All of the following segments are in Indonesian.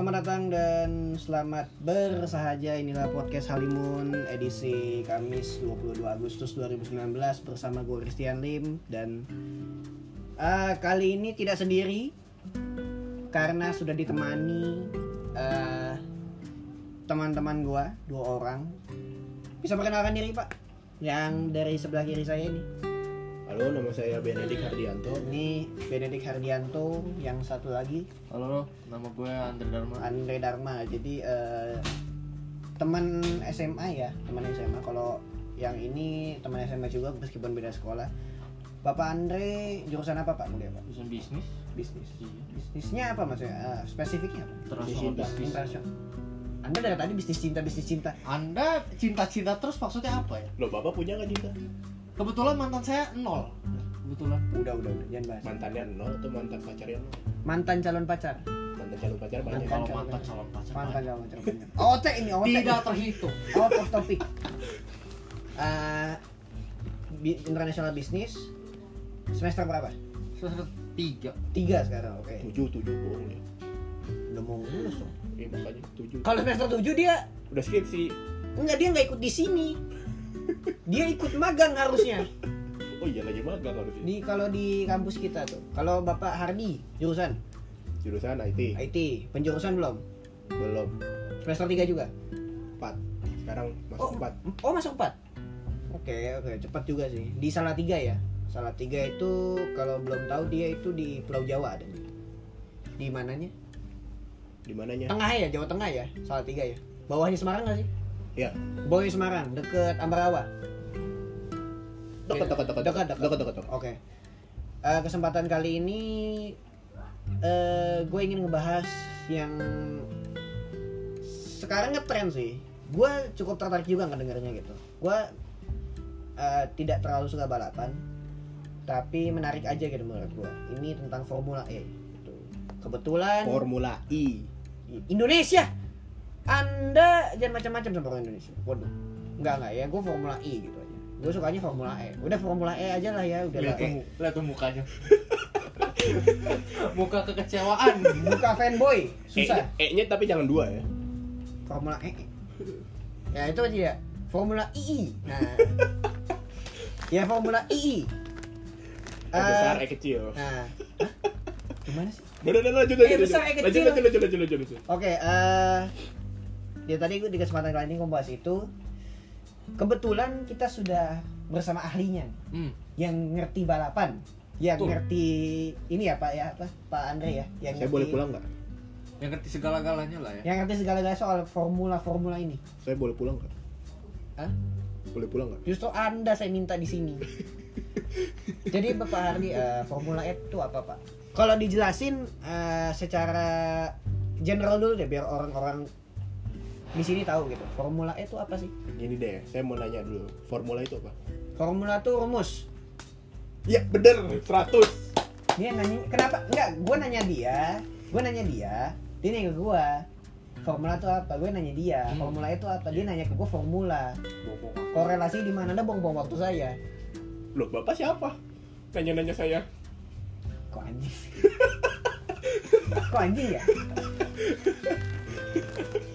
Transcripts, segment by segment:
selamat datang dan selamat bersahaja. Inilah podcast Halimun edisi Kamis 22 Agustus 2019 bersama gue Christian Lim. Dan eh, kali ini tidak sendiri karena sudah ditemani eh, teman-teman gue dua orang. Bisa perkenalkan diri pak? Yang dari sebelah kiri saya ini Halo, nama saya Benedik Hardianto. ini Benedik Hardianto yang satu lagi Halo, nama gue Andre Dharma. Andre Dharma jadi eh, teman SMA ya teman SMA kalau yang ini teman SMA juga meskipun beda sekolah Bapak Andre jurusan apa Pak kuliah Pak Jurusan bisnis. bisnis Iya. bisnisnya apa maksudnya Eh, spesifiknya apa Internasional. Anda dari tadi bisnis cinta bisnis cinta Anda cinta-cinta terus maksudnya apa ya? Loh, Bapak punya nggak cinta? Kebetulan mantan saya nol. Kebetulan. udah udah udah jangan bahas Mantannya nol atau mantan pacarnya nol? mantan calon pacar Mantan calon pacar banyak. Mantan Kalau calon mantan pacar. calon pacar. mantan calon pacar banyak. OT ini OT Tidak terhitung. out of topic Eh, bi- international business semester berapa Semester tiga. tiga sekarang oke Tujuh, tujuh bohong ya. udah mau lulus dong Eh, makanya tujuh. kalau semester tujuh dia Udah skripsi. enggak dia nggak ikut di sini dia ikut magang harusnya Oh iya lagi magang harusnya. di kalau di kampus kita tuh kalau bapak Hardi jurusan Jurusan IT. IT penjurusan belum Belum. semester tiga juga Empat. Sekarang masuk oh empat. oh masuk empat oke oke cepat juga sih di salah tiga ya salah tiga itu kalau belum tahu dia itu di Pulau Jawa ada di mananya Di mananya? tengah ya Jawa Tengah ya salah tiga ya bawahnya Semarang nggak sih Ya. bawahnya Semarang deket Ambarawa. Dekat, dekat, dekat, dekat dekat dekat, dekat, oke. Eh, kesempatan kali ini eh gue ingin ngebahas yang sekarang ngetren sih. Gue cukup tertarik juga ngedengarnya gitu. Gue eh, tidak terlalu suka balapan tapi menarik aja gitu menurut gue. Ini tentang Formula E gitu. kebetulan Formula I. Indonesia anda jangan macam-macam sama orang Indonesia waduh enggak enggak ya gue Formula E gitu aja gue sukanya Formula E udah Formula E aja lah ya udah lah Lihat tuh, lihat tuh mukanya. Muka kekecewaan. buka fanboy susah E-nya tapi jangan dua ya. Formula E ya itu aja ya Formula II nah ya Formula II E besar, Eh, E kecil. nah Hah? gimana sih Udah, udah, lanjut, Eh, lanjut, besar, lanjut. E Lanjut, kecil. lanjut, lanjut, lanjut, lanjut, lanjut. Oke, eh ya tadi gue di kesempatan kali ini gue bahas itu. Kebetulan kita sudah bersama ahlinya Hmm. yang ngerti balapan, yang Betul. ngerti ini ya Pak ya, apa Pak Andre ya, yang Saya ngerti- boleh pulang nggak? Yang ngerti segala-galanya lah ya. Yang ngerti segala-galanya soal formula-formula ini. Saya boleh pulang nggak? Hah? Boleh pulang nggak? Justru Anda saya minta di sini. Jadi Bapak Hardi, eh, Formula E itu apa Pak? Kalau dijelasin eh, secara general dulu deh biar orang-orang di sini tahu gitu. Formula E itu apa sih? Gini deh, saya mau nanya dulu. Formula itu apa? Formula tuh rumus. Ya bener, 100 Dia nanya, kenapa? Enggak, gue nanya dia, gue nanya dia, dia nanya ke gue. Formula tuh apa? Gue nanya dia. Hmm. Formula itu apa? Dia nanya ke gue formula. Korelasi di mana? Anda buang-buang waktu saya. Loh, Bapak siapa? Nanya-nanya saya. Kok anjing? Kok anjing ya?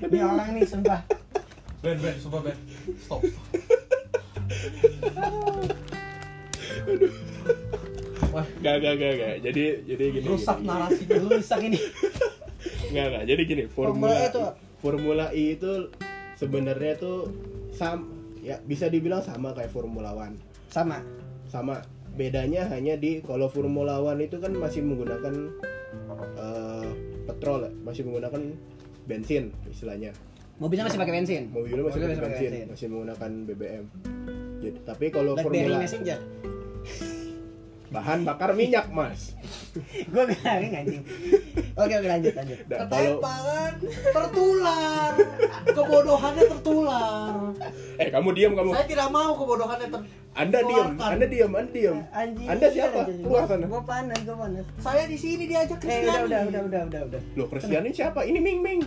Ini orang nih sumpah. Ben, Ben, sumpah Ben. Stop. Wah, Gak, gak, gak, gak. Jadi, jadi gini. rusak gini, narasi Rusak ini. Gak, gak. Jadi gini, Formula Formula, E itu- I, Formula I itu sebenarnya tuh sam ya bisa dibilang sama kayak Formula One. Sama. Sama. Bedanya hanya di kalau Formula One itu kan masih menggunakan eh, petrol, masih menggunakan bensin istilahnya. Mobilnya masih pakai bensin. Mobilnya masih Mobilnya pakai bensin, masih menggunakan BBM. Jadi, tapi kalau Blackberry Formula. Bahan bakar minyak, Mas. gue garing anjing oke oke lanjut lanjut Nah, kalau ketempangan tertular. Kebodohannya tertular. eh kamu diam kamu. Saya tidak mau kebodohannya ter Anda diam. Anda diam, Anda diam. anjing Anda siapa? Keluar sana. gue panas gue panas Saya di sini diajak eh Kristiani. udah udah udah udah udah udah Loh, Kristian ini siapa? Ini Ming Ming.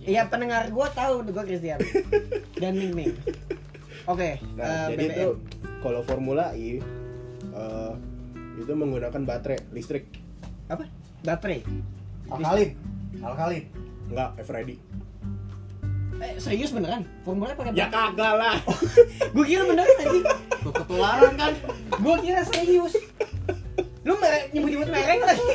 Iya pendengar gue tahu gue Christian dan Ming Ming oke Nah, eh, jadi BBM. itu kalau Formula E eh, itu menggunakan baterai listrik. apa baterai Alkalin. Alkalin. Enggak, Freddy. eh serius beneran formula pakai Ya baterai kagak lah. gue kira beneran anjing Tuh ketularan kan. gue kira serius lu merek nyebut-nyebut merek lagi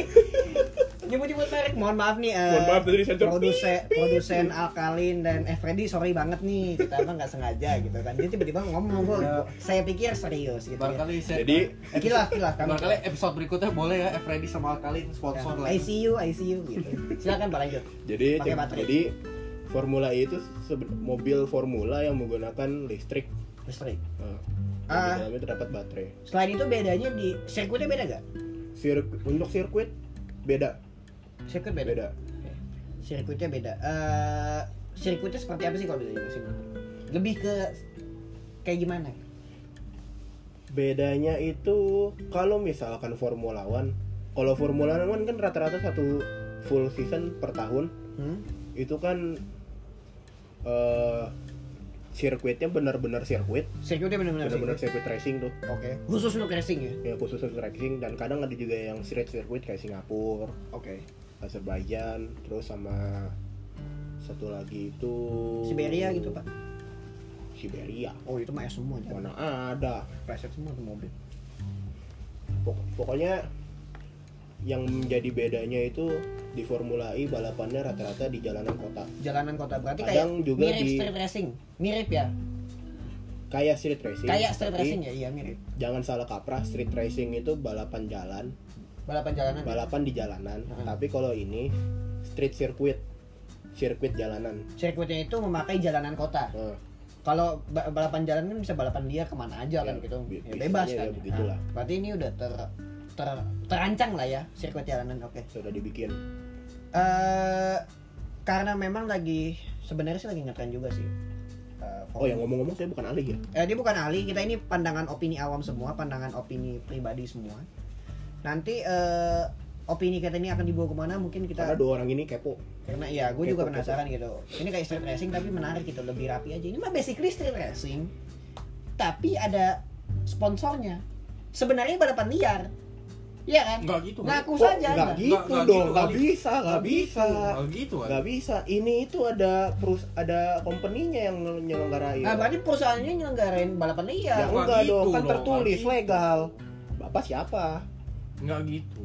nyebut-nyebut merek mohon maaf nih eh, Mohon maaf, tadi disensor. produsen produsen alkalin dan eh Freddy sorry banget nih kita emang nggak sengaja gitu kan dia tiba-tiba ngomong Ya. saya pikir serius gitu ya. Barangkali saya Jadi Eh, kilaf kilaf kami Barangkali episode berikutnya boleh ya Freddy sama Alkalin sponsor lah. ICU ICU gitu silakan pak lanjut jadi jadi Formula E itu mobil formula yang menggunakan listrik. listrik Nah, Ah. Di dalamnya terdapat baterai. selain itu bedanya di sirkuitnya beda gak Sirkuit untuk sirkuit beda. Sirkuit beda, Beda. sirkuitnya beda. Eh, sirkuitnya seperti apa sih kalau bisa dijelasin lebih ke kayak gimana? Bedanya itu kalau misalkan Formula One, kalau Formula One kan rata-rata satu full season per tahun. Hmm? itu kan eh sirkuitnya benar-benar sirkuit, sirkuitnya benar-benar benar-benar sirkuit. sirkuit racing tuh. oke. Khusus untuk racing ya? Ya khusus untuk racing. Dan kadang ada juga yang street circuit kayak Singapura, oke Azerbaijan, terus sama satu lagi itu Siberia gitu pak Siberia. oh itu mah ya semua Mana ada. preset semua tuh mobil Pok- pokoknya yang menjadi bedanya itu di Formula E balapannya rata-rata di jalanan kota. jalanan kota berarti kayak Kadang juga mirip di- street racing mirip ya Kayak street racing. kayak street racing ya iya mirip Jangan salah kaprah, street racing itu balapan jalan, balapan jalanan balapan di jalanan. Heeh. Tapi kalau ini street circuit, sirkuit jalanan. sirkuitnya itu memakai jalanan kota Nah, kalau ba- balapan jalan kan bisa balapan dia ke mana aja kan Ya, gitu bi- ya, bisanya bebas ya kan begitulah. Nah, berarti ini udah ter, ter- terancang lah ya sirkuit jalanan oke sudah dibikin. eh karena memang lagi sebenarnya sih lagi ngetren juga sih Eh, Oh yang ngomong-ngomong saya bukan ahli ya. eh, dia bukan ahli kita ini pandangan opini awam semua pandangan opini pribadi semua nanti eh, opini kita ini akan dibawa ke mana mungkin kita Karena dua orang ini kepo. karena iya gue juga Kepo, penasaran gitu. Ini kayak street racing tapi menarik gitu lebih rapi aja. Ini mah basically street racing tapi ada sponsornya. Sebenarnya balapan liar. Iya kan? Enggak gitu. ngaku Oh, saja. nggak gitu nggak dong, gitu nggak kali. bisa, nggak bisa. Enggak gitu kan. nggak bisa. Ini itu ada perus ada kompeninya yang nyelenggarain. Nah berarti perusahaannya nyelenggarain balapan liar. Ya nggak enggak gitu dong kan dong, tertulis gitu. legal. Bapak siapa Enggak gitu.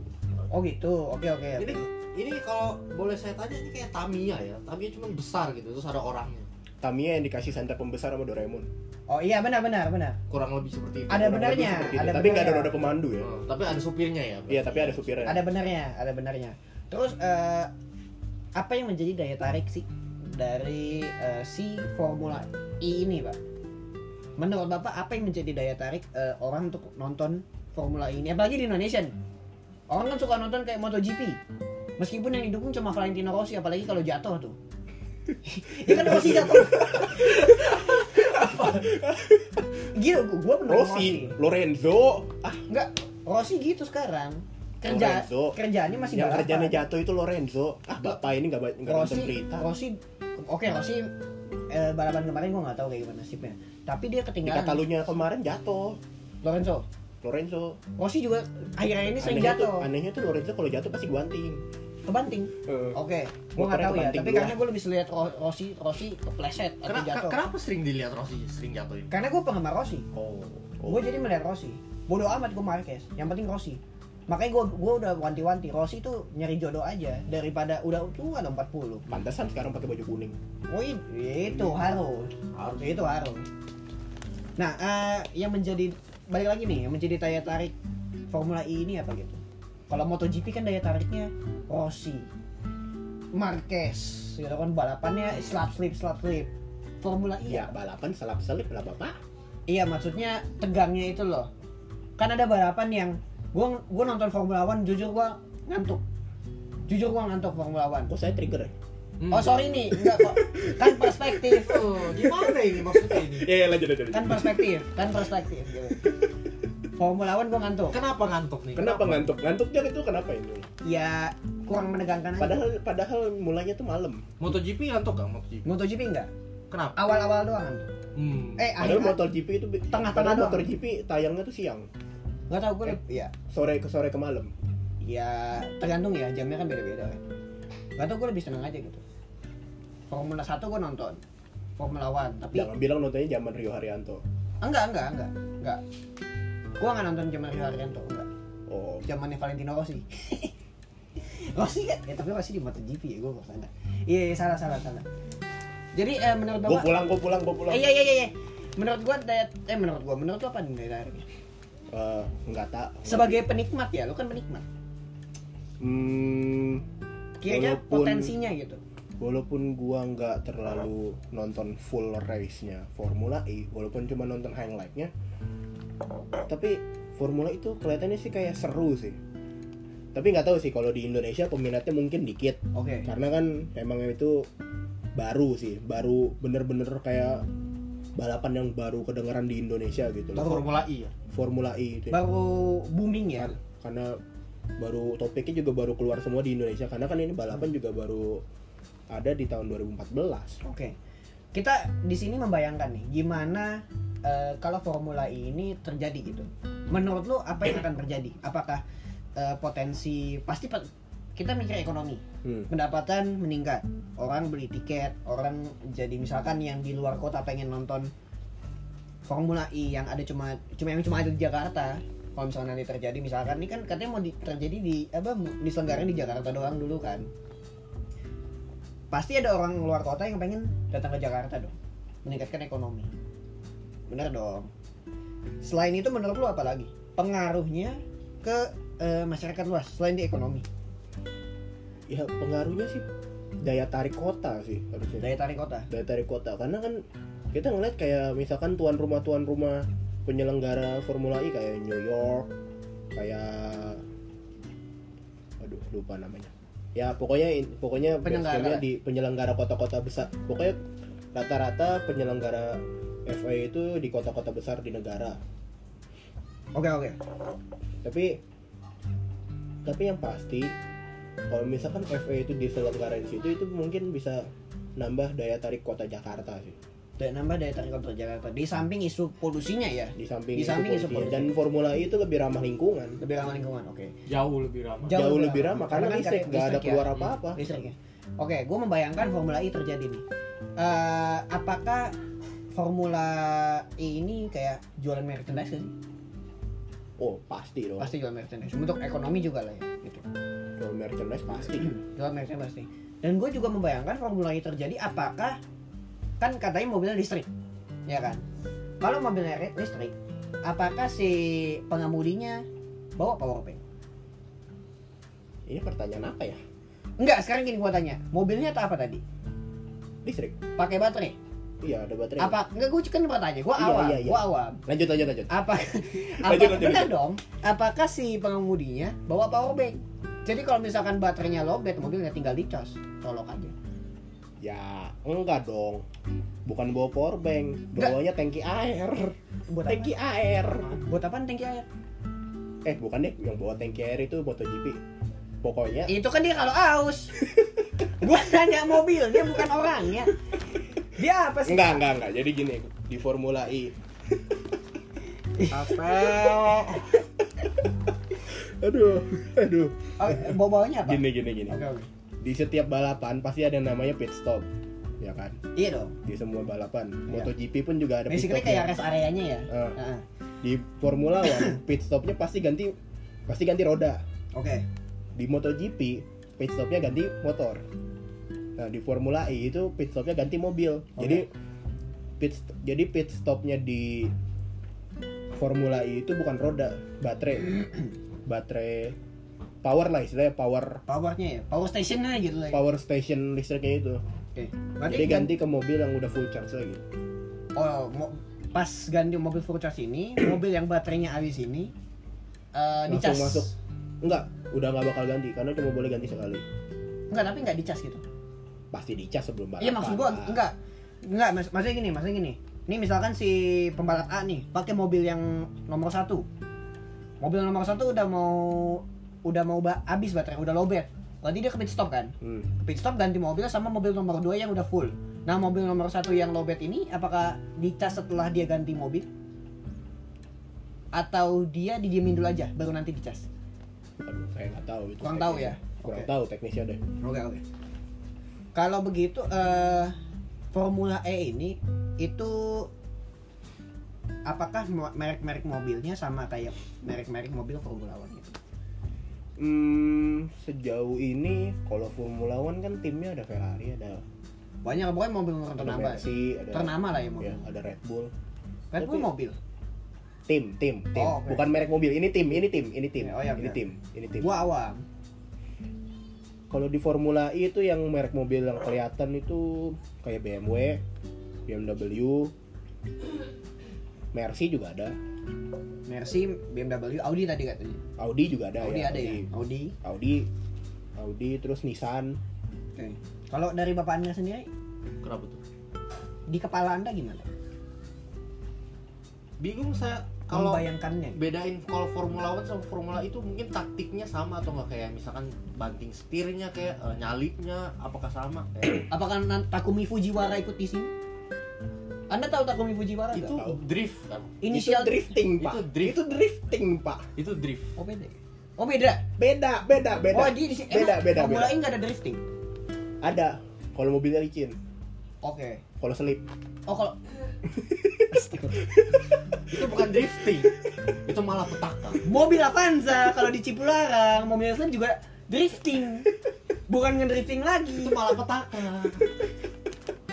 oh gitu oke oke Ini ini kalau boleh saya tanya ini kayak Tamiya ya. Tamiya cuma besar gitu terus ada orangnya. Tamiya yang dikasih center pembesar sama Doraemon oh iya benar benar benar Kurang lebih seperti itu. Ada Kurang benarnya, lebih seperti itu. ada tapi nggak ada roda pemandu ya Oh, tapi ada supirnya ya. iya tapi ada supirnya ada benarnya ada benarnya terus eh, apa yang menjadi daya tarik sih dari eh, si Formula E ini pak menurut bapak apa yang menjadi daya tarik eh, orang untuk nonton Formula E ini apalagi di Indonesia nih orang kan suka nonton kayak MotoGP. Meskipun yang didukung cuma Valentino Rossi apalagi kalau jatuh tuh. Ya kan Rossi jatuh. Gitu gue bener Rossi Lorenzo. Ah enggak. Rossi gitu sekarang. Kerja Lorenzo. kerjaannya masih yang balapan. kerjanya jatuh itu Lorenzo. Ah bapak ini nggak nggak nonton Rossi, berita. Rossi, oke Rossi eh, balapan kemarin gue nggak tahu kayak gimana nasibnya. Tapi dia di ketinggalan. Katalunya kemarin jatuh. Lorenzo, Lorenzo Rossi juga akhir-akhir ini sering anehnya tuh jatuh, anehnya tuh Lorenzo kalau jatuh pasti guanting kebanting. Eh, Oke, gue nggak tahu ya. Tapi dua. karena gue lebih lihat Ro- Rossi, Rossi kepleset atau Kenapa, jatuh. kenapa sering dilihat Rossi sering jatuh ini? Karena gue penggemar Rossi. oh, oh. Gue jadi melihat Rossi. Bodoh amat gue Marquez. Yang penting Rossi. Makanya gue gue udah wanti-wanti Rossi tuh nyari jodoh aja daripada udah tuh ada 40. pantesan sekarang pakai baju kuning Oh itu harus, Harus. itu harus. Nah, eh, yang menjadi balik lagi nih, menjadi daya tarik Formula E ini apa gitu? Kalau MotoGP kan daya tariknya Rossi, Marquez, gitu kan balapannya slap slip slap slip. Formula E ya apa? balapan selap selip lah bapak Iya maksudnya tegangnya itu loh. Kan ada balapan yang gua gua nonton Formula One jujur gua ngantuk. Jujur gua ngantuk Formula One. kok saya trigger ya Hmm. Oh sorry nih, enggak kok. Kan perspektif. Oh, gimana ini maksudnya ini? ya ya lanjut lanjut kan perspektif kan perspektif gitu Formula One gue ngantuk Kenapa ngantuk nih? kenapa ngantuk ngantuknya itu kenapa ini ya kurang menegangkan aja padahal padahal mulainya tuh malam MotoGP ngantuk gak MotoGP? MotoGP enggak Kenapa? awal-awal doang ngantuk Hmm. eh padahal akhir MotoGP itu Tengah-tengah. MotoGP tayangnya tuh siang nggak tahu gue Eh. iya sore ke sore ke malam ya tergantung ya jamnya kan beda-beda gak tau gue lebih seneng aja gitu Formula 1 gue nonton. Formula One tapi Jangan bilang nontonnya zaman Rio Haryanto. enggak enggak enggak enggak. Gue nggak nonton zaman Rio Haryanto enggak. Oh, zamannya Valentino Rossi. Rossi kan? Ya tapi Rossi di MotoGP ya gue sana iya iya, salah salah salah. Jadi eh, menurut gue bapak pulang, gue pulang, gue pulang. eh, iya iya iya iya. menurut gue daya eh menurut gue menurut lu apa nih daya tariknya? Eh, nggak tak. sebagai penikmat ya lu kan penikmat. Hmm, kira-kira Walaupun- potensinya gitu walaupun gua nggak terlalu nonton full race-nya Formula E, walaupun cuma nonton highlight-nya, tapi Formula itu kelihatannya sih kayak seru sih. Tapi nggak tahu sih kalau di Indonesia peminatnya mungkin dikit, oke karena kan emang itu baru sih, baru bener-bener kayak balapan yang baru kedengeran di Indonesia gitu loh. Formula E ya. Formula E itu. baru booming ya Kar- karena baru topiknya juga baru keluar semua di Indonesia karena kan ini balapan juga baru ada di tahun 2014 Oke. Kita di sini membayangkan nih gimana eh, kalau Formula E ini terjadi gitu. Menurut lu apa yang akan terjadi? Apakah eh, potensi pasti pe- kita mikir ekonomi, hmm. pendapatan meningkat, orang beli tiket, orang jadi misalkan yang di luar kota pengen nonton Formula E yang ada cuma cuma yang cuma ada di Jakarta. Kalau misalnya nanti terjadi misalkan ini kan katanya mau di- terjadi di apa diselenggarain di Jakarta doang dulu kan pasti ada orang luar kota yang pengen datang ke Jakarta dong. Meningkatkan ekonomi. Bener dong. Selain itu menurut lu apa lagi? Pengaruhnya ke eh, masyarakat luas selain di ekonomi. Ya pengaruhnya sih daya tarik kota sih harusnya. Daya tarik kota? Daya tarik kota. Karena kan kita ngeliat kayak misalkan tuan rumah tuan rumah penyelenggara Formula E kayak New York kayak aduh lupa namanya ya pokoknya pokoknya Penyelenggara. di penyelenggara kota-kota besar. Pokoknya rata-rata penyelenggara FA itu di kota-kota besar di negara. Oke oke. Tapi tapi yang pasti kalau misalkan FA itu diselenggarain di situ itu mungkin bisa nambah daya tarik kota Jakarta sih dan nambah daya tarik kota Jakarta di samping isu polusinya ya di samping Di samping isu polusi. polusi. dan Formula E itu lebih ramah lingkungan lebih ramah lingkungan oke Jauh lebih ramah. Jauh lebih lebih ramah, karena kan listrik, nggak ada ya. keluar apa-apa. listriknya oke gue membayangkan Formula E terjadi nih Eh, apakah Formula E ini kayak jualan merchandise sih? oh pasti dong Pasti jualan merchandise. Untuk ekonomi juga lah ya. Gitu. kalau merchandise pasti Jualan merchandise pasti. Dan gue juga membayangkan Formula E terjadi apakah kan katanya mobilnya listrik, ya kan? Kalau mobilnya listrik, apakah si pengemudinya bawa power bank? ini pertanyaan apa ya Enggak, sekarang gini gua tanya. Mobilnya tak apa tadi? listrik Pakai baterai? iya ada baterai Apa? Enggak, gue kan bertanya. Gua Iya, awam. iya, iya. Gua awam. lanjut lanjut lanjut apa apa Lanjut, lanjut, benar lanjut. dong apakah si pengemudinya bawa power bank jadi kalau misalkan baterainya lowbat mobilnya tinggal dicas colok aja ya enggak dong bukan bawa power bank bawanya tangki air. Buat apa? Tangki air. Buat apa tangki air? Eh bukan deh yang bawa tangki air itu MotoGP. Pokoknya itu kan dia kalau aus. Gua nanya mobil dia bukan orangnya. Dia apa sih? Enggak enggak enggak. Jadi gini di Formula E. Apa aduh aduh. Oh, bawa bawanya apa? Gini gini gini. Oke oke. Di setiap balapan pasti ada namanya pit stop ya kan? Iya dong. Di semua balapan. Iya. MotoGP pun juga ada pit basically stopnya. kayak rest areanya ya? Ah. Heeh. di Formula One pit stopnya pasti ganti pasti ganti roda. Oke. Di MotoGP pit stopnya ganti motor. Nah di Formula E itu pit stopnya ganti mobil. Jadi pit jadi pit stopnya di Formula E itu bukan roda baterai. Baterai power lah istilahnya power powernya ya? Power stationnya gitu lah ya. power station listriknya itu oke. Berarti jadi gan- ganti ke mobil yang udah full charge lagi? Oh mo- pas ganti mobil full charge ini mobil yang baterainya habis ini langsung dicas. masuk. Enggak udah nggak bakal ganti karena cuma boleh ganti sekali. Enggak tapi enggak dicas gitu. Pasti dicas sebelum balapan iya maksud gua lah. enggak. Enggak mas maksudnya gini maksudnya gini. Ini misalkan si pembalap A nih pakai mobil yang nomor satu. Mobil nomor satu udah mau udah mau ba- habis baterai udah lowbat berarti dia ke pit stop kan Hmm. pit stop ganti mobil sama mobil nomor 2 yang udah full. Nah, mobil nomor satu yang lowbat ini apakah dicas setelah dia ganti mobil? Atau dia didiemin dulu aja baru nanti dicas? Aduh, saya nggak tahu itu. Kurang tahu ya? Kurang Oke. tahu teknisnya deh. Oke oke. Kalau begitu eh Formula E ini itu apakah merek-merek mobilnya sama kayak merek-merek mobil Formula One gitu? Hmm, sejauh ini kalau Formula One kan timnya ada Ferrari, ada Banyak pokoknya mobil ternama. Mercy, ada Ternama lah ya mobil. ya, ada Red Bull. Red Bull mobil. Tim, tim, tim. Oh, oke. Bukan merek mobil. Ini tim, ini tim, ini tim. Oh, iya, ini tim, ini tim. Gua awam. Kalau di Formula E itu yang merek mobil yang kelihatan itu kayak BMW, BMW, Mercy juga ada, Mercy, BMW, Audi tadi katanya. Audi juga ada Audi ya. ada ya? Audi. Audi. Audi, Audi, terus Nissan. Oke. Kalau dari bapak anda sendiri Kenapa tuh? di kepala anda gimana? Bingung saya kalau Membayangkannya. bedain kalau Formula One sama Formula itu mungkin taktiknya sama atau nggak kayak misalkan banting setirnya kayak eh, nyalipnya apakah sama kayak Apakah Takumi Fujiwara ikut di sini? Anda tahu Takumi Fujiwara itu tahu. drift kan Inisial itu drifting, Pak. Itu drift. Itu drifting, Pak. itu drift Oh beda. ya? Oh beda. Beda, beda, beda. Oh di, sini beda, emang beda, Formula beda. E nggak ada drifting. Ada. Kalau mobilnya licin, Oke. kalau selip. Oh kalau itu bukan drifting itu malah petaka mobil Avanza kalau di Cipularang mobil Islam juga drifting. Bukan ngedrifting lagi. itu malah petaka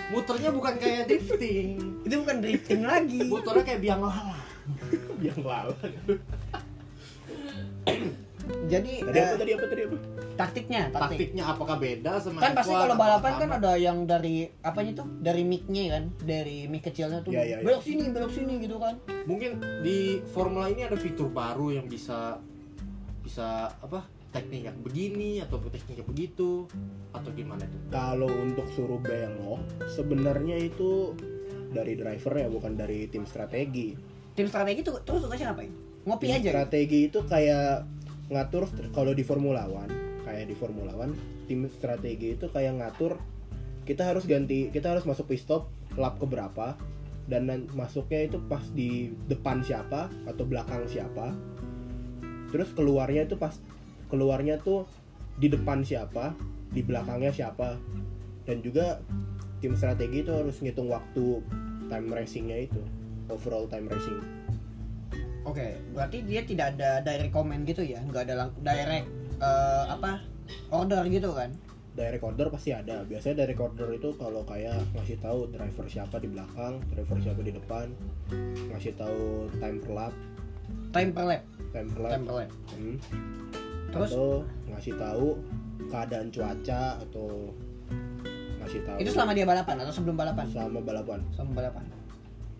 muternya bukan kayak drifting Itu bukan drifting lagi. muternya kayak biang lala Yang lalu. Jadi Tadi eh, apa tadi apa tadi apa? taktiknya, taktik. taktiknya apakah beda sama Kan pasti F1, kalau balapan kan ada yang dari apanya tuh? Dari mic-nya kan, dari mic kecilnya tuh. Iya, iya, iya. Belok sini, belok sini gitu kan. mungkin di formula ini ada fitur baru yang bisa bisa apa teknik yang begini atau teknik yang begitu atau gimana tuh Kalau untuk suruh belok, sebenarnya itu dari driver ya, bukan dari tim strategi. Tim strategi tuh terus tugasnya ngapain? Ngopi Tim aja. gitu? Strategi itu kayak ngatur kalau di Formula One, kayak di Formula One, tim strategi itu kayak ngatur kita harus ganti, kita harus masuk pit stop lap ke berapa dan masuknya itu pas di depan siapa atau belakang siapa. Terus keluarnya itu pas keluarnya tuh di depan siapa, di belakangnya siapa. Dan juga tim strategi itu harus ngitung waktu time racingnya itu, overall time racing. Oke, berarti dia tidak ada direct comment gitu ya? Nggak ada direct eh, apa order gitu kan? direct order pasti ada biasanya direct order itu kalau kayak ngasih tahu driver siapa di belakang driver siapa di depan ngasih tahu time per lap Time per lap, time per lap time per lap. Hmm. Terus atau ngasih tahu keadaan cuaca atau ngasih tahu itu selama dia balapan atau sebelum balapan? selama balapan Selama balapan.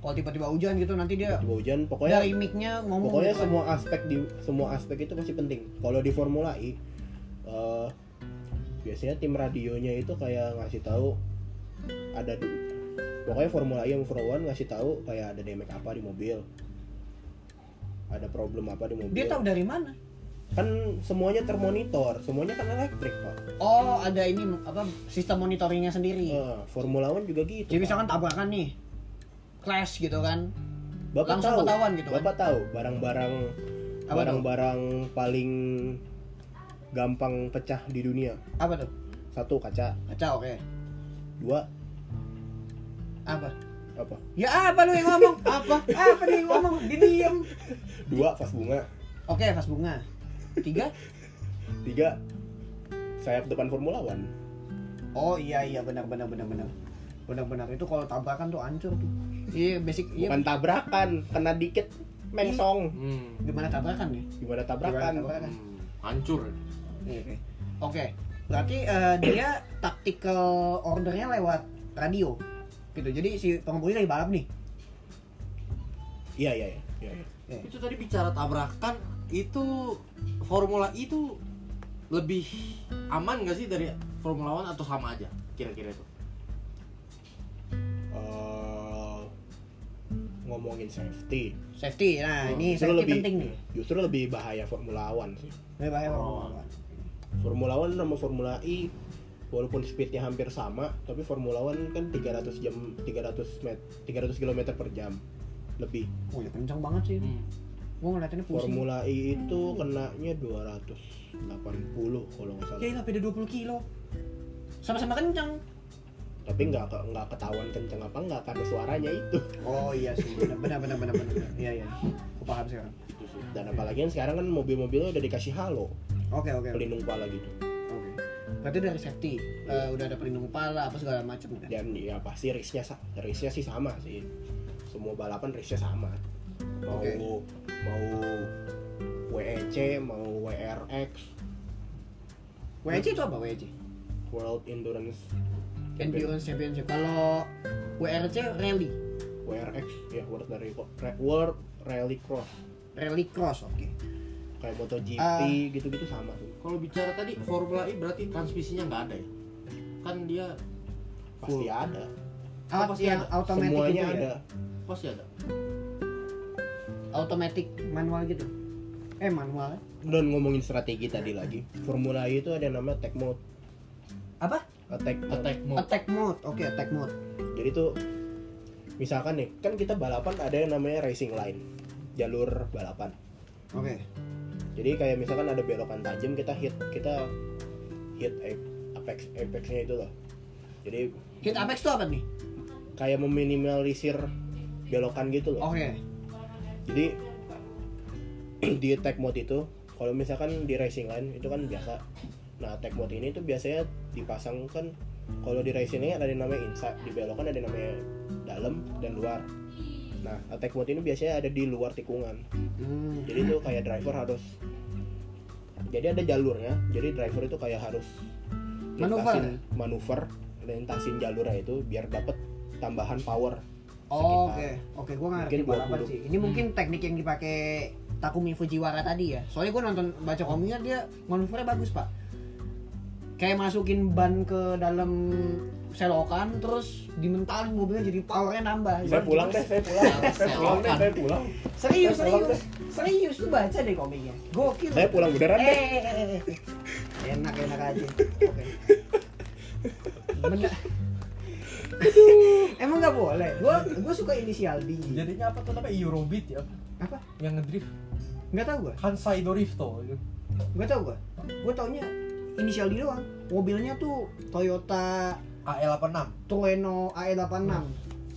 Kalau tiba-tiba hujan gitu nanti dia tiba hujan pokoknya dari mic-nya ngomong pokoknya gitu kan. semua aspek di semua aspek itu pasti penting kalau di Formula E eh, biasanya tim radionya itu kayak ngasih tahu ada pokoknya Formula E sama Formula One ngasih tahu kayak ada damage apa di mobil ada problem apa di mobil Dia tahu dari mana? Kan semuanya termonitor semuanya kan elektrik pak Oh, ada ini apa sistem monitoringnya sendiri. Eh, Formula One juga gitu Jadi Pak. misalkan tabrakan nih, clash gitu kan. bapak langsung tahu ketahuan gitu kan? bapak tahu barang-barang barang-barang paling gampang pecah di dunia Apa tuh? satu kaca Kaca oke. dua Apa? apa Ya apa lu yang ngomong? apa? Apa nih ngomong? Dia diem. dua vas bunga Oke, vas bunga. Tiga? tiga sayap depan Formula One Oh iya iya benar benar benar benar. Benar benar itu kalau tabrakan tuh hancur tuh. Iya basic iya. bukan tabrakan kena dikit mengsong hmm. Gimana tabrakan ya? gimana Gimana tabrakan tabrakan? Hmm. hancur Iya, Oke. Oke. Berarti eh, dia tactical ordernya lewat radio. Gitu. Jadi si pengemudi lagi balap nih. iya iya iya iya, iya. Eh, itu tadi bicara tabrakan itu formula E itu lebih aman gak sih dari Formula One atau sama aja kira-kira itu Eh, ngomongin safety Safety. Nah, Oh, ini justru safety lebih penting nih. justru lebih bahaya Formula One sih Lebih bahaya Oh. Formula One. Formula One sama Formula E walaupun speednya hampir sama tapi Formula One kan 300 jam 300 met 300 km per jam lebih Oh ya kencang banget sih. hmm. Gue ngeliatinnya pusing. Formula E itu kenanya 280 kalau nggak salah. Ya lah beda 20 kilo. Sama-sama kencang. Tapi nggak nggak ketahuan kenceng apa nggak karena suaranya itu. Oh iya sih, benar benar benar benar benar. Iya iya. Aku paham sekarang. Dan apalagi kan sekarang kan mobil-mobilnya udah dikasih halo, Oke oke. oke. pelindung kepala gitu. Oke. Berarti dari safety eh, udah ada pelindung kepala apa segala macam kan? Dan ya pasti risknya risknya sih sama sih. Semua balapan risknya sama. Mau Oke. mau WEC, mau WRX, WEC itu apa WEC? World Endurance Endurance Championship. Kalau WRC rally, WRX ya World Rally World Rally Cross rally cross, oke. kayak MotoGP Ah. gitu-gitu sama tuh. Kalau bicara tadi Formula E berarti transmisinya nggak ada ya? Kan dia Pasti Full. ada. Alat pasti yang ada. automatic Semuanya ya? ada. pasti ada. Automatic manual gitu. Eh manual. Dan ngomongin strategi tadi lagi, Formula E itu ada yang namanya attack mode. Apa? Attack mode. Attack mode. Attack mode. Oke, attack mode. Jadi tuh misalkan nih, kan kita balapan ada yang namanya racing line, jalur balapan. Oke. Jadi kayak misalkan ada belokan tajam kita hit kita hit ap- apex apexnya itu loh. Jadi Hit apex itu apa nih? kayak meminimalisir belokan gitu loh. Oke. Jadi di attack mode itu kalau misalkan di racing line itu kan biasa. Nah, attack mode ini tuh biasanya dipasang kan kalau di racing line ada yang namanya inside, di belokan ada yang namanya dalam dan luar. Nah, attack mode ini biasanya ada di luar tikungan. Hmm. Jadi tuh kayak driver harus jadi ada jalurnya. Jadi driver itu kayak harus Manuver. lintasin manuver, lintasin jalurnya itu biar dapat tambahan power. Oh. Oke, oke, gue ngerti Mungkin balapan 20. sih. Ini mungkin teknik yang dipakai Takumi Fujiwara tadi ya. Soalnya gue nonton baca komiknya dia manuvernya bagus pak. Kayak masukin ban ke dalam selokan, terus dimentalin mobilnya jadi powernya nambah. Saya pulang deh, saya pulang. Saya pulang deh, saya pulang. Serius, Saya pulang serius, serius tuh baca deh komiknya. Gokil. Saya pulang beneran Eh, deh. eh, eh, eh, eh. enak enak aja. Oke. Bener. Emang nggak boleh. Gua gua suka inisial D. Jadinya apa tuh namanya Eurobeat ya? Apa? Yang ngedrift Nggak tahu gua. Kansai Dorifto. Nggak tahu gua. Gua taunya inisial D doang. Mobilnya tuh Toyota AE86. Trueno AE86.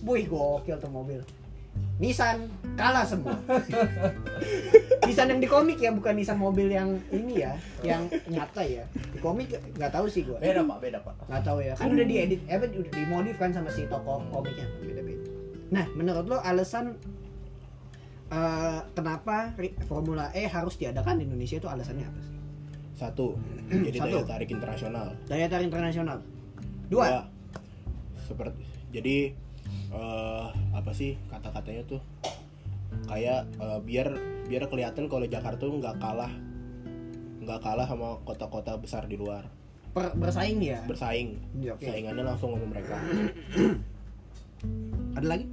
Wih, gokil tuh mobil. Nissan kalah semua. Nissan yang di komik ya, bukan Nissan mobil yang ini ya, yang nyata ya. Di komik nggak tahu sih gua. Beda pak, beda pak. nggak tahu ya kan udah diedit eh udah dimodif kan sama si toko komiknya beda beda nah menurut lo alasan eh, kenapa Formula E harus diadakan di Indonesia itu alasannya apa sih Satu, jadi Satu. daya tarik internasional. daya tarik internasional dua seperti jadi eh, apa sih kata-katanya tuh? Kayak eh, biar biar kelihatan kalau Jakarta tuh nggak kalah nggak kalah sama kota-kota besar di luar. Per- bersaing ya bersaing. Iya, oke. saingannya langsung sama mereka. Ada lagi?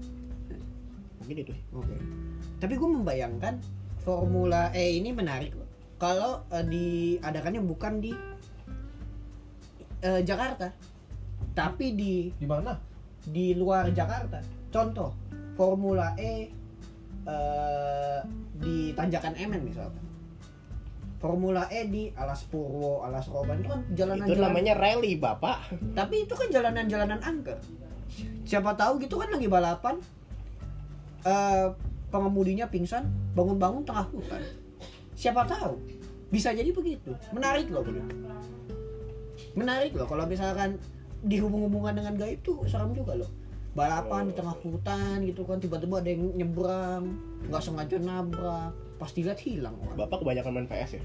Mungkin itu. Oke. Tapi gue membayangkan Formula E ini menarik loh kalau eh, diadakannya bukan di eh, Jakarta tapi di Di mana? Di luar Jakarta. Contoh, Formula E eh, di Tanjakan Emen misalkan. Formula E di Alas Purwo, Alas Roban itu kan jalanan itu namanya rally bapak Tapi itu kan jalanan-jalanan angker. Siapa tahu gitu kan lagi balapan eh pengemudinya pingsan, bangun-bangun tengah hutan. Siapa tahu? Bisa jadi begitu. Menarik loh bener. Menarik loh kalau misalkan dihubung-hubungkan dengan gaib tuh serem juga loh. Balapan di tengah hutan gitu kan tiba-tiba ada yang nyebrang, nggak sengaja nabrak, pas dilihat hilang orang. bapak kebanyakan main PS ya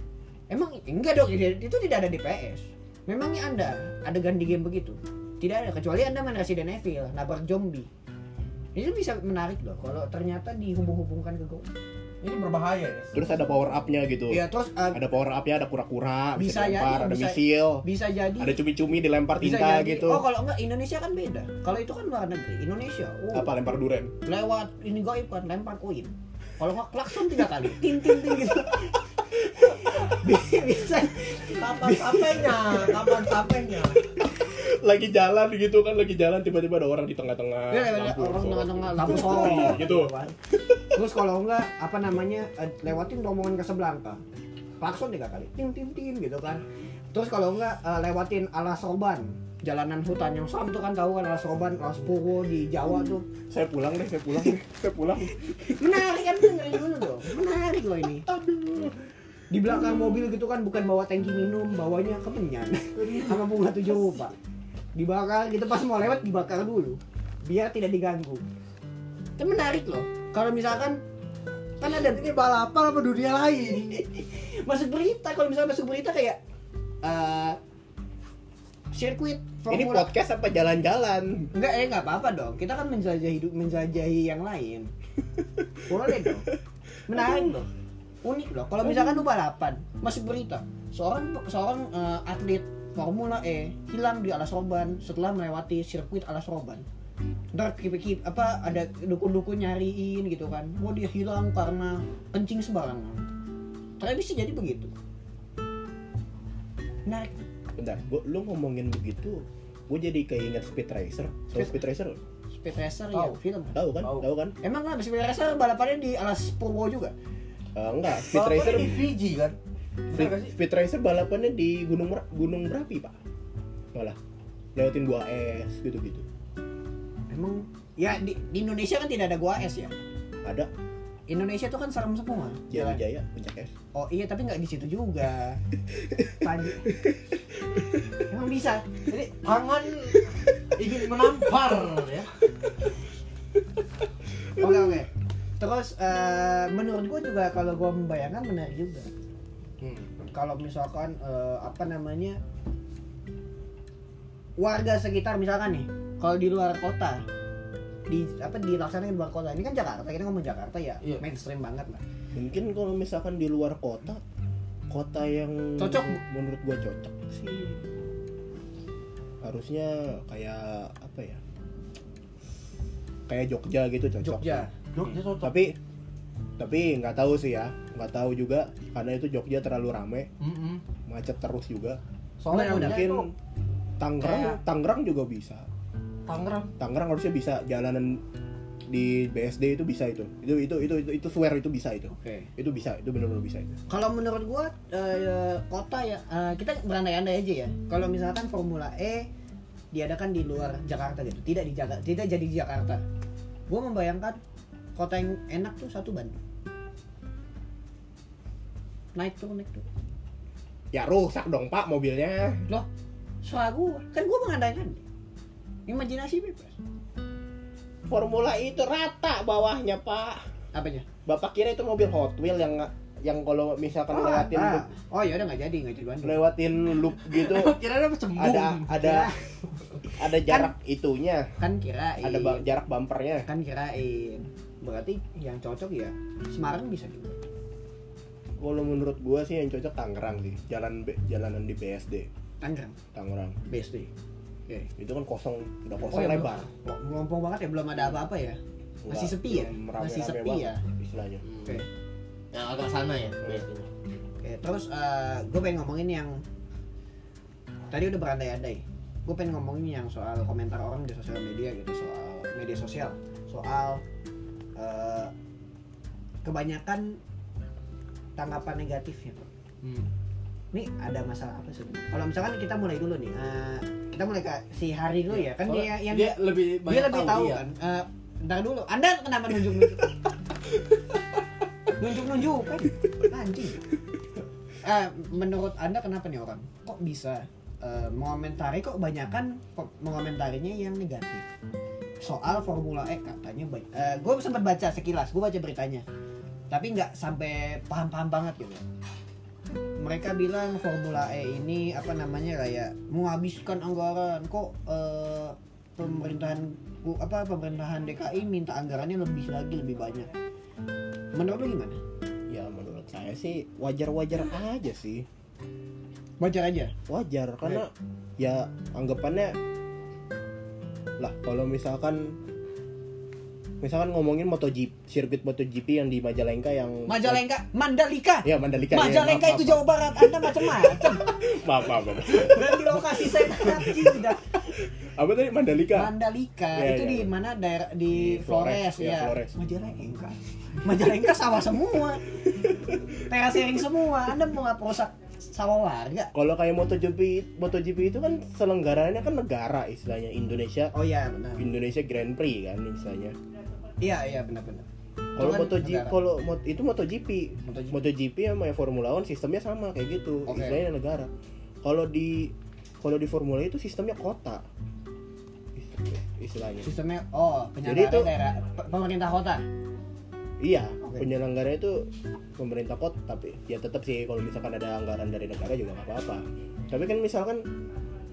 Emang enggak dong, itu tidak ada di PS. Memangnya Anda adegan di game begitu? Tidak ada, kecuali Anda main Resident Evil, nabrak zombie. Itu bisa menarik loh kalau ternyata dihubung-hubungkan ke Go. Ini berbahaya ya. terus ada power upnya gitu Iya, terus uh, ada power upnya ada kura-kura Bisa bisa, dilempar jadi, ada bisa- misil bisa jadi ada cumi-cumi dilempar bisa tinta jadi. gitu Oh, kalau enggak Indonesia kan beda. Kalau itu kan luar negeri. Indonesia, oh, apa lempar duren lewat ini gaib kan lempar koin. Kalau nggak klakson tiga kali, tin tin tin gitu. bisa Kapan sampainya? Kapan sampainya? Lagi jalan gitu kan lagi jalan tiba-tiba ada orang di tengah-tengah Ya, lampu orang tengah-tengah lampu sorot. gitu. Kan. terus kalau enggak apa namanya eh, lewatin rombongan Casablanca klakson tiga kali. Tim tim tim gitu kan. Terus kalau enggak eh, lewatin alas roban jalanan hutan yang seram tuh kan tahu kan alas roban alas purwo di Jawa tuh. Saya pulang deh, saya pulang deh, saya pulang. menarik kan dengerin dulu dong. Menarik loh ini. Di belakang mobil gitu kan bukan bawa tangki minum bawanya kemenyan sama bunga tujuh rupa dibakar gitu pas mau lewat dibakar dulu biar tidak diganggu itu menarik loh kalau misalkan kan ada Ini balapan apa dunia lain? masuk berita kalau misalnya masuk berita kayak eh sirkuit Ini Formula podcast apa jalan-jalan? Enggak, eh enggak apa-apa dong. Kita kan menjelajahi hidup, menjelajahi yang lain. Boleh dong. Menarik loh. Unik loh. Kalau misalkan lu balapan, masuk berita, seorang seorang eh, atlet Formula E hilang di Alas Roban setelah melewati sirkuit Alas Roban. Ntar kip, kip, apa ada dukun-dukun nyariin gitu kan. Oh dia hilang karena kencing sembarangan. Ternyata bisa jadi begitu. Menarik. Bentar, gua, lu ngomongin begitu, gue jadi keinget Speed Racer. Speed- Speed Racer? Speed Racer Tahu. ya film. Tahu kan? Tahu. Tahu kan? Emang lah Speed Racer balapannya di Alas Purwo juga? Eh, enggak, Speed Racer di Fiji kan? Speed, Racer balapannya di Gunung Mer- Gunung Merapi, Pak. Malah lewatin 2S gitu-gitu. Emang ya di, di Indonesia kan tidak ada gua es ya. Ada Indonesia tuh kan serem semua. Jaya. Jaya puncak es. Oh iya tapi nggak di situ juga. Panji. Emang bisa. Jadi tangan ingin menampar ya. Oke oke. Terus eh, menurut gua juga kalau gua membayangkan menarik juga. Hmm. Kalau misalkan eh, apa namanya warga sekitar misalkan nih, kalau di luar kota di apa dilaksanakan di luar kota ini kan Jakarta kita ngomong Jakarta ya Iya. mainstream banget lah Mungkin kalau misalkan di luar kota, kota yang Cocok. menurut gua cocok sih harusnya kayak apa ya? Kayak Jogja gitu cocok. Jogja Jogja cocok. Tapi tapi nggak tahu sih ya, nggak tahu juga karena itu Jogja terlalu rame, Mm-mm. macet terus juga. Soalnya Jogja Mungkin itu Tangerang, kayak- Tangerang juga bisa. Tangerang. Tangerang harusnya bisa jalanan di BSD itu bisa itu. Itu itu itu itu, itu swear itu bisa itu. oke Itu bisa, itu benar-benar bisa itu. Kalau menurut gua eh, kota ya eh, kita berandai-andai aja ya. Kalau misalkan Formula E diadakan di luar Jakarta gitu, tidak di Jakarta, tidak jadi di Jakarta. Gua membayangkan kota yang enak tuh satu Bandung. Naik tuh, naik tuh. Ya rusak dong Pak mobilnya. Loh, soal gua, kan gua mengandaikan. Imajinasi bebas. Formula E itu rata bawahnya Pak. Apanya? Bapak kira itu mobil Hot Wheel yang yang kalau misalkan lewatin ah. loop, oh ya udah nggak jadi, nggak jadi lewatin loop gitu Kira ada cembung. ada ada ada jarak itunya, Kan kirain. ada ba- jarak bumpernya. kan kirain. Berarti yang cocok ya Semarang bisa juga. Kalau menurut gua sih yang cocok Tangerang sih, jalan jalanan di BSD Tangerang, Tangerang. BSD. Oke. Itu kan kosong, udah Oh, kosong ya, lebar. Melompong banget ya, belum ada apa-apa ya. Masih Nggak- sepi ya? Masih sepi ya? Istilahnya. Oke. Yang agak sana ya biasanya. Oke, terus gue pengen ngomongin yang tadi udah berandai-andai. Gue pengen ngomongin yang soal komentar orang di sosial media gitu, soal media sosial, soal eh, kebanyakan tanggapan negatifnya. Hmm. Ini ada masalah apa sih? Kalau misalkan kita mulai dulu nih, eh, kita mulai ke si Hari dulu ya, kan dia yang dia lebih banyak dia lebih tahu, dia. kan. Eh, ntar dulu, Anda kenapa nunjuk-nunjuk? nunjuk-nunjuk kan? Anjing. Eh, menurut Anda kenapa nih orang? Kok bisa eh, mengomentari kok banyakan mengomentarinya yang negatif? Soal Formula E katanya baik. Eh, gue sempat baca sekilas, gue baca beritanya. Tapi nggak sampai paham-paham banget gitu. Mereka bilang Formula E ini apa namanya kayak menghabiskan anggaran kok eh, pemerintahan apa pemerintahan DKI minta anggarannya lebih lagi lebih banyak. Menurut lu gimana? Ya menurut saya sih wajar-wajar aja sih. Wajar aja. Wajar karena ya anggapannya lah kalau misalkan misalkan ngomongin MotoGP, sirkuit MotoGP yang di Majalengka yang Majalengka, Mandalika. Ya Mandalika. ya, Majalengka maaf, itu Jawa Barat. Anda macam-macam. Maaf, maaf, maaf. Dan di lokasi saya tadi sudah apa tadi Mandalika Mandalika Iya, itu iya, di iya. mana daerah di, Di Flores, Flores, iya, ya. Flores. Majalengka. Majalengka sawah semua. Terasering semua. Anda mau nggak perusak sawah warga? kalau kayak MotoGP MotoGP itu kan selenggaranya kan negara istilahnya Indonesia Oh iya benar. Indonesia Grand Prix kan istilahnya Iya iya benar-benar. kalau MotoGP kalau itu MotoGP MotoGP. MotoGP sama yang Formula One sistemnya sama kayak gitu Oke. istilahnya negara kalau di kalau di Formula E itu sistemnya kota Ist- istilahnya sistemnya oh penyelenggara itu- daerah pe- pemerintah kota. iya Oke. penyelenggara itu pemerintah kota tapi ya tetap sih kalau misalkan ada anggaran dari negara juga nggak apa-apa tapi kan misalkan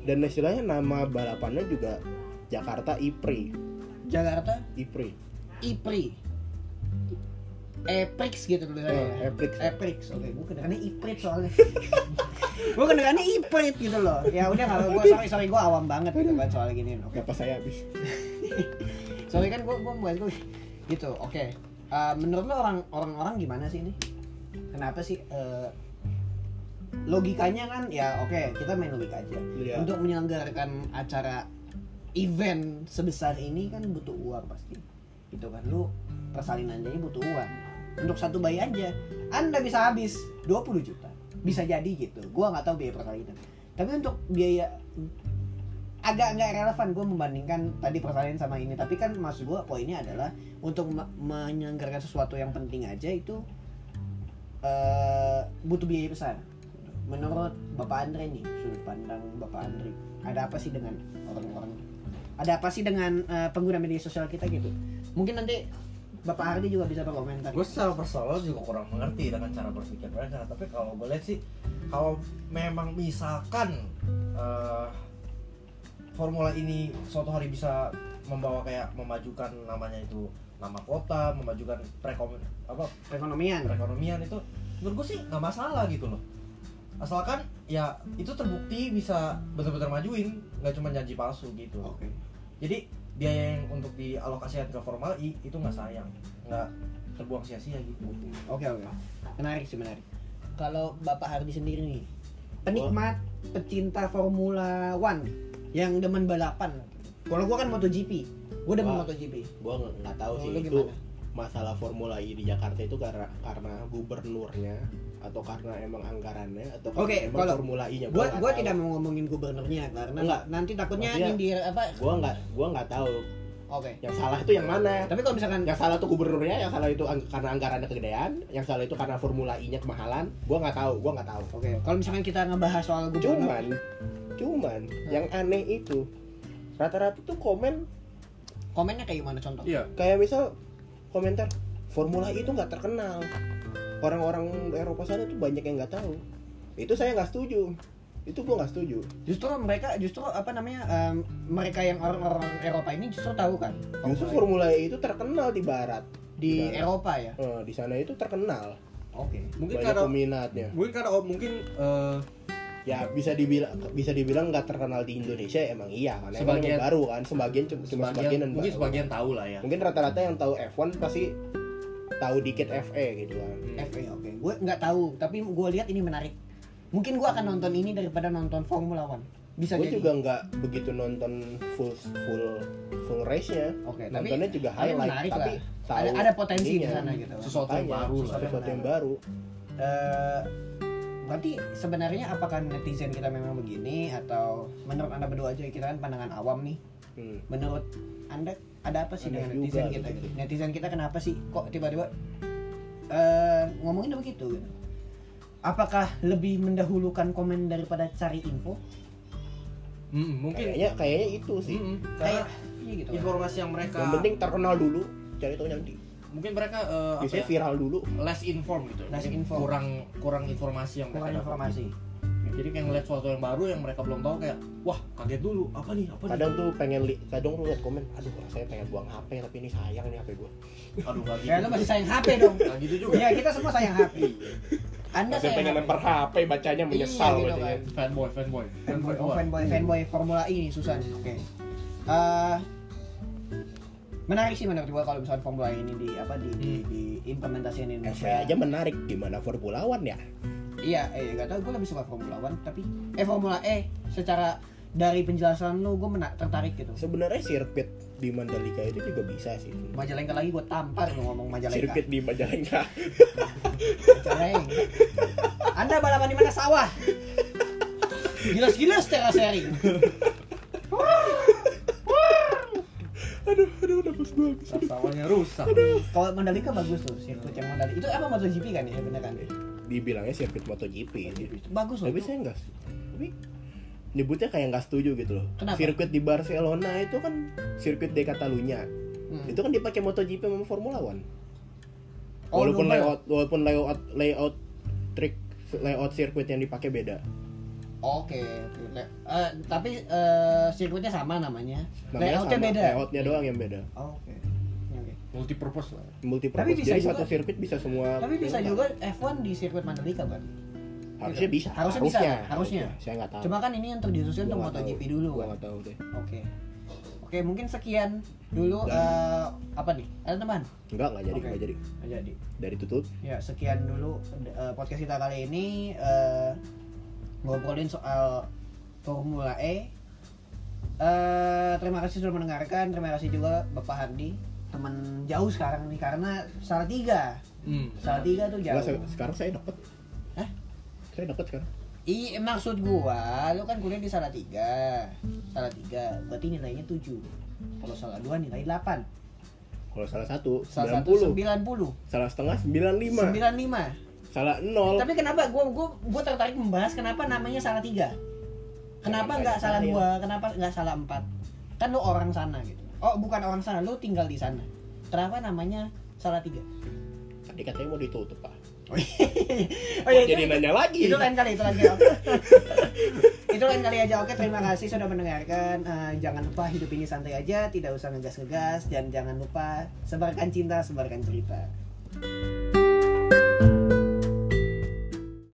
dan istilahnya nama balapannya juga Jakarta IPRI Jakarta IPRI IPRI. Eprix gitu tulisannya. Oh, Eprix. Eprix. Oke, gue kedengarannya Iprit soalnya. gue kedengarannya Iprit gitu loh. Ya udah kalau gue sorry sorry gue awam banget gitu kan soal gini. Oke. apa saya habis Sorry kan gue gue buat gue gitu. Oke. Eh, menurut lo orang orang orang gimana sih ini? Kenapa sih eh, logikanya kan ya oke kita main logika aja. Iya. Untuk menyelenggarakan acara event sebesar ini kan butuh uang pasti. Gitu kan lu persalinan aja butuh uang. Untuk satu bayi aja Anda bisa habis 20 juta. Bisa jadi gitu. Gua nggak tahu biaya persalinan. Tapi untuk biaya agak nggak relevan gue membandingkan tadi persalinan sama ini tapi kan maksud gue poinnya adalah untuk me- menyelenggarakan sesuatu yang penting aja itu eh, butuh biaya besar menurut bapak Andre nih sudut pandang bapak Andre ada apa sih dengan orang-orang ada apa sih dengan eh, pengguna media sosial kita gitu mungkin nanti bapak Hardi juga bisa berkomentar. Gue secara personal juga kurang mengerti dengan cara berpikir mereka. Tapi kalau gue lihat sih kalau memang misalkan eh, formula ini suatu hari bisa membawa kayak memajukan namanya itu nama kota memajukan prekom apa? Perekonomian. Perekonomian itu menurut gue sih nggak masalah gitu loh. Asalkan ya itu terbukti bisa benar-benar majuin nggak cuma janji palsu gitu. Oke. Jadi biaya yang untuk dialokasikan ke Formula E itu nggak sayang nggak terbuang sia-sia gitu Oke oke. Menarik sih menarik. Kalau Bapak Hardi sendiri nih, penikmat pecinta Formula One yang demen balapan. Kalau gua kan MotoGP, gua demen Wah. MotoGP. gua nggak tahu Oh, sih itu masalah Formula E di Jakarta itu karena karena gubernurnya atau karena emang anggarannya atau karena Oke, emang kalau Formula E-nya Gua gua tahu. tidak mau ngomongin gubernurnya karena Enggak. nanti takutnya Maksudnya- nyindir apa? gua nggak gua nggak tahu Oke. yang salah itu yang mana Tapi kalau misalkan yang salah tuh gubernurnya yang salah itu ang- karena anggarannya kegedean yang salah itu karena Formula E-nya kemahalan gua nggak tahu gua nggak tahu Oke, kalau misalkan kita ngebahas soal gubernur, cuman cuman yang aneh itu rata-rata tuh komen komennya kayak gimana contoh? Iya. kayak misal komentar Formula E itu nggak terkenal orang-orang Eropa sana tuh banyak yang nggak tahu itu saya nggak setuju itu gua nggak setuju Justru mereka justru apa namanya em, mereka yang orang-orang Eropa ini justru tahu kan? justru Formula Formula E itu terkenal di Barat E di Barat. Eropa ya. Eh, di sana itu terkenal Oke. Mungkin banyak karena peminatnya mungkin karena oh, mungkin eh, ya bisa dibilang bisa dibilang nggak terkenal di Indonesia emang iya karena emang Sebagian- emang baru kan sebagian cuma cuma sebagian sebagian dan mungkin baru. sebagian tahu lah ya. mungkin rata-rata yang tahu F1 pasti tahu dikit FE gitu kan FA oke. Gue nggak tahu, tapi gue lihat ini menarik. Mungkin gue akan nonton ini daripada nonton Formula One. Bisa gue jadi. juga nggak begitu nonton full full full race nya Oke, tapi nontonnya juga tapi highlight menarik tapi lah. tahu Ada, ada potensi di sana gitu. Sesuatu yang baru lah. sesuatu yang baru Eh, berarti sebenarnya apakah netizen kita memang begini atau menurut anda berdua aja kita kan pandangan awam nih. Hmm. Menurut anda ada apa sih Aneh dengan juga netizen kita? gitu. Gitu? Netizen kita kenapa sih kok tiba-tiba eh ngomongin begitu gitu? Apakah lebih mendahulukan komen daripada cari info? Mm, mungkin kayaknya kayaknya itu sih Mm, Kayak kayak iya gitu. kan. informasi yang mereka yang penting terkenal dulu cari tahu nanti mungkin mereka eh, apa biasanya ya, viral dulu less inform gitu. Less Mungkin info. kurang kurang informasi yang Kurang mereka dapat. Jadi kayak ngeliat sesuatu yang baru yang mereka belum tahu kayak wah kaget dulu apa nih apa nih. kadang tuh pengen li kadang lu liat komen aduh saya pengen buang HP tapi ini sayang nih HP gue Aduh gak gitu. Ya lu masih sayang HP dong. Nggak gitu juga. Ya kita semua sayang HP. Anda saya pengen lempar HP bacanya menyesal Iya, gitu kan. Fanboy, fanboy, fanboy, fanboy. oh, fanboy, fanboy Formula E nih Susan. Oke. Eh, menarik sih menurut gua kalau misalnya Formula E ini di apa di di, di implementasikan di FE Indonesia. aja menarik gimana Formula One ya Iya, eh nggak tahu gua lebih suka Formula One tapi eh Formula E secara dari penjelasan lu gue menak tertarik gitu. Sebenarnya sirkuit di Mandalika itu juga bisa sih. Majalengka lagi gue tampar lu ngomong Majalengka. Sirkuit di Majalengka. Majalengka. Anda balapan di mana? Sawah. Gilas-gilas secara sharing aduh aduh udah bagus bagus sawahnya rusak. Kalau Mandalika bagus tuh sirkuit yang Mandalika. Itu apa MotoGP kan ya bener kan dibilangnya sirkuit MotoGP itu bagus loh tapi saya enggak tapi nyebutnya kayak nggak setuju gitu loh Kenapa? sirkuit di Barcelona itu kan sirkuit de Catalunya Hmm. itu kan dipakai MotoGP sama Formula One Oh, walaupun enggak. layout walaupun layout layout trik layout sirkuit yang dipakai beda Oke, eh, tapi eh, sirkuitnya sama namanya. Namanya Layoutnya sama, beda. layoutnya doang yang beda Oh, Oke. Oke. Multi purpose lah multi Tapi bisa jadi juga- satu sirkuit bisa semua Tapi bisa juga F1 di sirkuit Mandalika kan? harusnya bisa Harusnya bisa, harusnya. saya nggak tahu Cuma kan ini yang terdiskusikan Gua untuk nggak tahu. MotoGP dulu gua kan. nggak tahu deh Oke. Oke, mungkin sekian dulu Dan- eh, apa nih? Ada teman? enggak nggak jadi nggak jadi Nggak jadi. dari tutup Ya, sekian dulu eh, podcast kita kali ini eh, ngobrolin soal Formula E. Eh, terima kasih sudah mendengarkan. Terima kasih juga Bapak Hardi, teman jauh sekarang nih karena salah tiga. hmm. Salah tiga tuh jauh. saya- sekarang saya deket Hah? saya deket sekarang I maksud gua, lu kan kuliah di salah tiga, salah tiga, berarti nilainya tujuh. Kalau salah dua nilai delapan, kalau salah satu salah satu 90 sembilan puluh, salah setengah 95 sembilan lima. salah nol Tapi kenapa gua gua gua tertarik membahas kenapa namanya salah tiga? Kenapa nggak salah dua? Kenapa nggak salah empat? Kan lu orang sana gitu. Oh bukan orang sana, lu tinggal di sana. Kenapa namanya salah tiga? tadi katanya mau ditutup pak. Oh iya, itu- jadi nanya lagi. Itu lain kali itu lain kali. Itu lain kali aja. Oke terima kasih sudah mendengarkan. Eh, jangan lupa hidup ini santai aja tidak usah ngegas ngegas dan jangan lupa sebarkan cinta sebarkan cerita